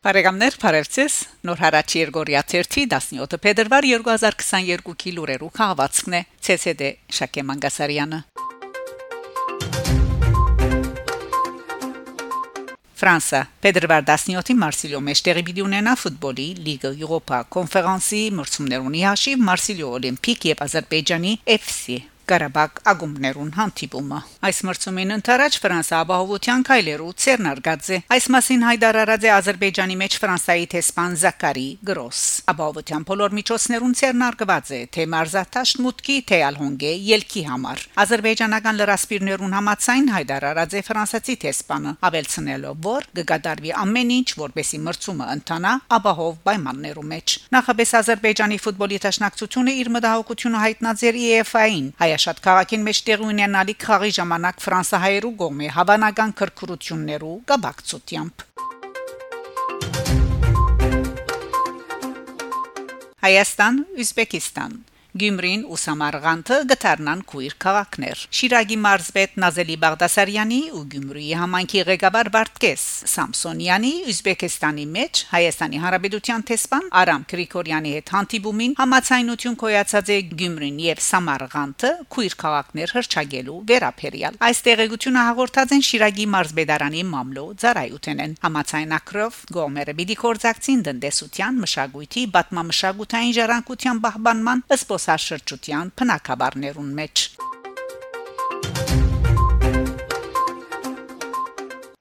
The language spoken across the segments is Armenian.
Բարեկամներ, Փարեվցես, Նոր հարաճ Երգորիա 17 փետրվար 2022-ի լուրերու քաղվածքն է ՑՍԴ Շակե Մանգասարյանը։ Ֆրանսա Փետրվար 17-ի Մարսիլիո մեջ տեղի պիտի ունենա ֆուտբոլի լիգա Եվրոպա կոնֆերանսի մրցումներունի հաշիվ Մարսիլիո Օլիմպիկ եւ Ադրբեջանի FC Ղարաբաղ ագումներուն հանդիպումը այս մրցումին ընթരാճ Ֆրանսա ապահովության քայլերու Ցերնարգաձե այս մասին հայտարարած է Ադրբեջանի մեջ Ֆրանսայի տեսփան Զակարի Գրոս ապահովության բոլոր միջոցներուն Ցերնարգված է թե մարզաթաշտ մուտքի թե ալհոնգե ելքի համար Ադրբեջանական լրասպիրներուն համացայն հայտարարած է ֆրանսացի տեսփանը ավելցնելով որ կգադարվի ամեն ինչ որբեսի մրցումը ընթանա ապահով պայմաններու մեջ նախաբես Ադրբեջանի ֆուտբոլի տաշնակցությունը իր մտահոգությունը հայտնած էր UEFA-ին հայ շատ քաղաքին մեջ տեղի ունենալիք խաղի ժամանակ ֆրանսահայերու գոմե հավանական քրքրություններու գաբակցությամբ Հայաստան, Ուզբեկիստան Գյումրին ու Սամարղանդը գտարնան քույր քաղաքներ։ Շիրագի մարզպետ Նազելի Բաղդասարյանի ու Գյումրիի համայնքի ղեկավար Վարդկես Սամսոնյանի Ուզբեկստանի մեջ Հայաստանի Հանրապետության տեսփան Արամ Գրիգորյանի հետ հանդիպումին համացայնություն կոյացած է Գյումրին եւ Սամարղանդը քույր քաղաքներ հրճագելու վերապերյալ։ Այս տեղեկությունը հաղորդած են Շիրագի մարզպետարանի մամլո ծառայությունեն համացայնակրով գոմերը պիտի կորզակցին դնդեսության մշակույթի բատմամշակութային ժառանգության պահպանման ըստ զբոսաշրջության փնակաբարներուն մեջ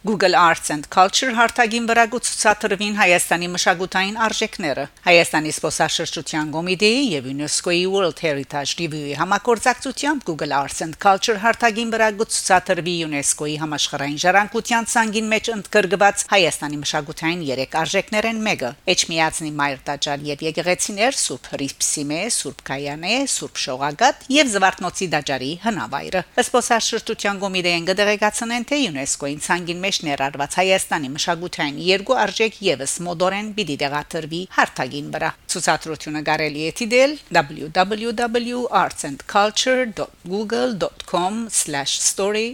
Google Arts and Culture հարթագին վրա գուցուցադրվին Հայաստանի մշակութային արժեքները։ Հայաստանի սփոսաշրջության կոմիտեի եւ UNESCO-ի World Heritage Review-ի համակորձակցությամբ Google Arts and Culture հարթագին վրա գուցուցադրվի UNESCO-ի համաշխարհային ժառանգության ցանգին մեջ ընդգրկված Հայաստանի մշակութային երեք արժեքներ են մեկը՝ Էջմիածնի Մայր տաճար եւ եկեղեցիներ, Սուրբ Ռիփսիմե, Սուրբ Կայանե, Սուրբ Շողագատ եւ Զվարթնոցի տաճարի հնավայրը։ Սփոսաշրջության կոմիտեին կդեղեկացնեն, թե UNESCO-ին ցանգին մեջ ներառված Հայաստանի մշակութային երկու արժեք եւս մոդորեն պիտի դեղատրվի հարթագին վրա։ Ցուցադրությունը կարելի է դիտել www.artsandculture.google.com/story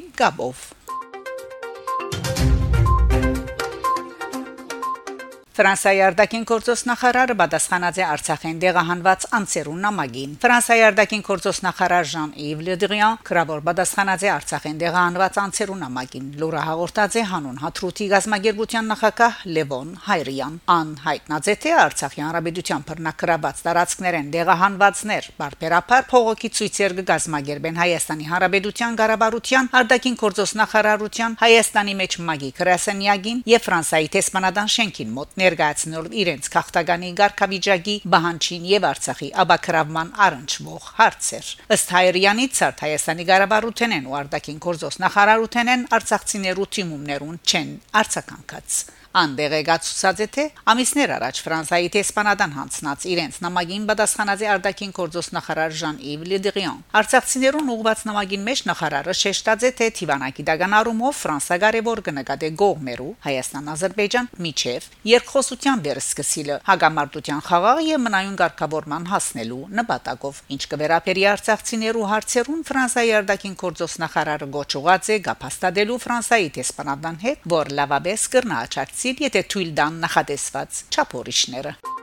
Ֆրանսիայի արտաքին գործոս նախարարը պատասխանած է Արցախեն դեղահանված անցերուն նամակին։ Ֆրանսիայի արտաքին գործոս նախարար Ժան-Իվ Լեդրիան քրավոր պատասխանած է Արցախեն դեղահանված անցերուն նամակին։ Լուրը հաղորդած է հանուն հաթրուտի գազագերբության նախակահ Լևոն Հայրյան։ Ան հայտնած է թե Արցախի հանրապետության բռնակրաված տարածքներեն դեղահանվածներ բարբերաբար փողոքի ցույցեր կգազմագերբեն Հայաստանի հանրապետության ղարաբարության արտաքին գործոս նախարարության Հայաստանի մեջ Մագի Կրասանյագին եւ Ֆրանսիայի տեսփանադան շենքին մոտ ներկայացնող իրենց քաղաքտագանի ղարքավիճակի բանջին եւ Արցախի աբակրավման առնչվող հարցեր ըստ հայրյանի ցարտ Հայաստանի ղարաբարութենեն ու արտաքին գործոս նախարարութենեն արցախցիներու թիմումներուն չեն արցականքած Անդերեգացուցած է թե ամիսներ առաջ Ֆրանսայի տեսփանադան հանցնած իրենց նամակին պատասխանած է արտաքին գործոս նախարար Ժան-Իվ Լեդրիան։ Արցախցիներուն ուղված նամակին մեջ նախարարը շեշտած է թե Թիվանակի դագան առումով Ֆրանսա կարևոր կնկատե գողմերու Հայաստան-Ադրբեջան միջև երկխոսության վերսկսիլը հագամարտության խաղաղ եւ մնայուն ղեկավարման հասնելու նպատակով ինչ կվերապերի արցախցիներու հարցերուն Ֆրանսայի արտաքին գործոս նախարարը գոչուած է գապաստադելու Ֆրանսայի տեսփանադան հետ, որ լավաբես կրնաճակցի ստացիլ, եթե թույլ տան նախատեսված չափորիշները։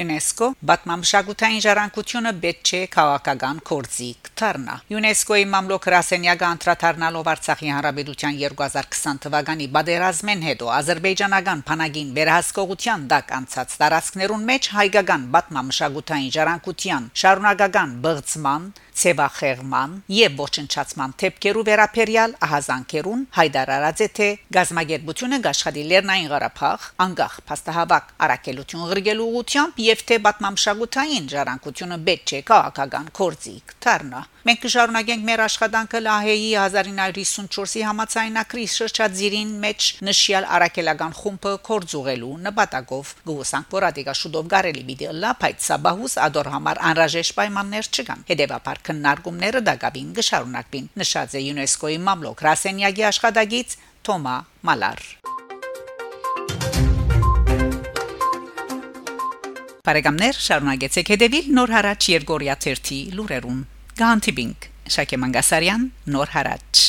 ՅՈՒՆԵՍԿՕ պատմամշակութային ժառանգությունը պետք չէ քաղաքական կորզի դառնա։ ՅՈՒՆԵՍԿՕ-ի մամլոք Ռասենյակը անդրադառնալով Արցախի Հանրապետության 2020 թվականի բادرազմեն հետո ազերբայջանական բանակին վերահսկողության դակ անցած տարածքներուն մեջ հայկական պատմամշակութային ժառանգության շարունակական բղծման ծեվախերման եւ ոչնչացման թեփքերու վերապերյալ ահազանգերուն հայդարարած է թե գազագերբությունը գաշխատի Լեռնային Ղարաբաղ անկախ փաստահավաք արակելություն ղրգելու ուղությամբ եւ թե բատմամշակութային ժառանգությունը պետք չէ քաղաքական կորձիկ դառնա Մենք կշարունակենք մեր աշխատանքը ԼԱՀԵ-ի 1954-ի համացայնակրի շրջածիրին մեջ նշյալ արակելական խումբը կորձուղելու նպատակով գուսանք որ ադիգա շուտով գարելի վիդեո լա փայծաբահուս ադոր համար անհրաժեշտ պայմաններ չկան հետեւաբար քննարկումները դակավին կշարունակվին նշած է ՅՈՒՆԵՍԿՕ-ի մամլոք Ռասենյագի աշխատագից Թոմա Մալար Բարեկամներ շարունակեցեք հետևել նոր հարաճ Երգորիա 1-ի լուրերուն Գանտիբինգ Շակե Մանգասարյան Նոր հարաճ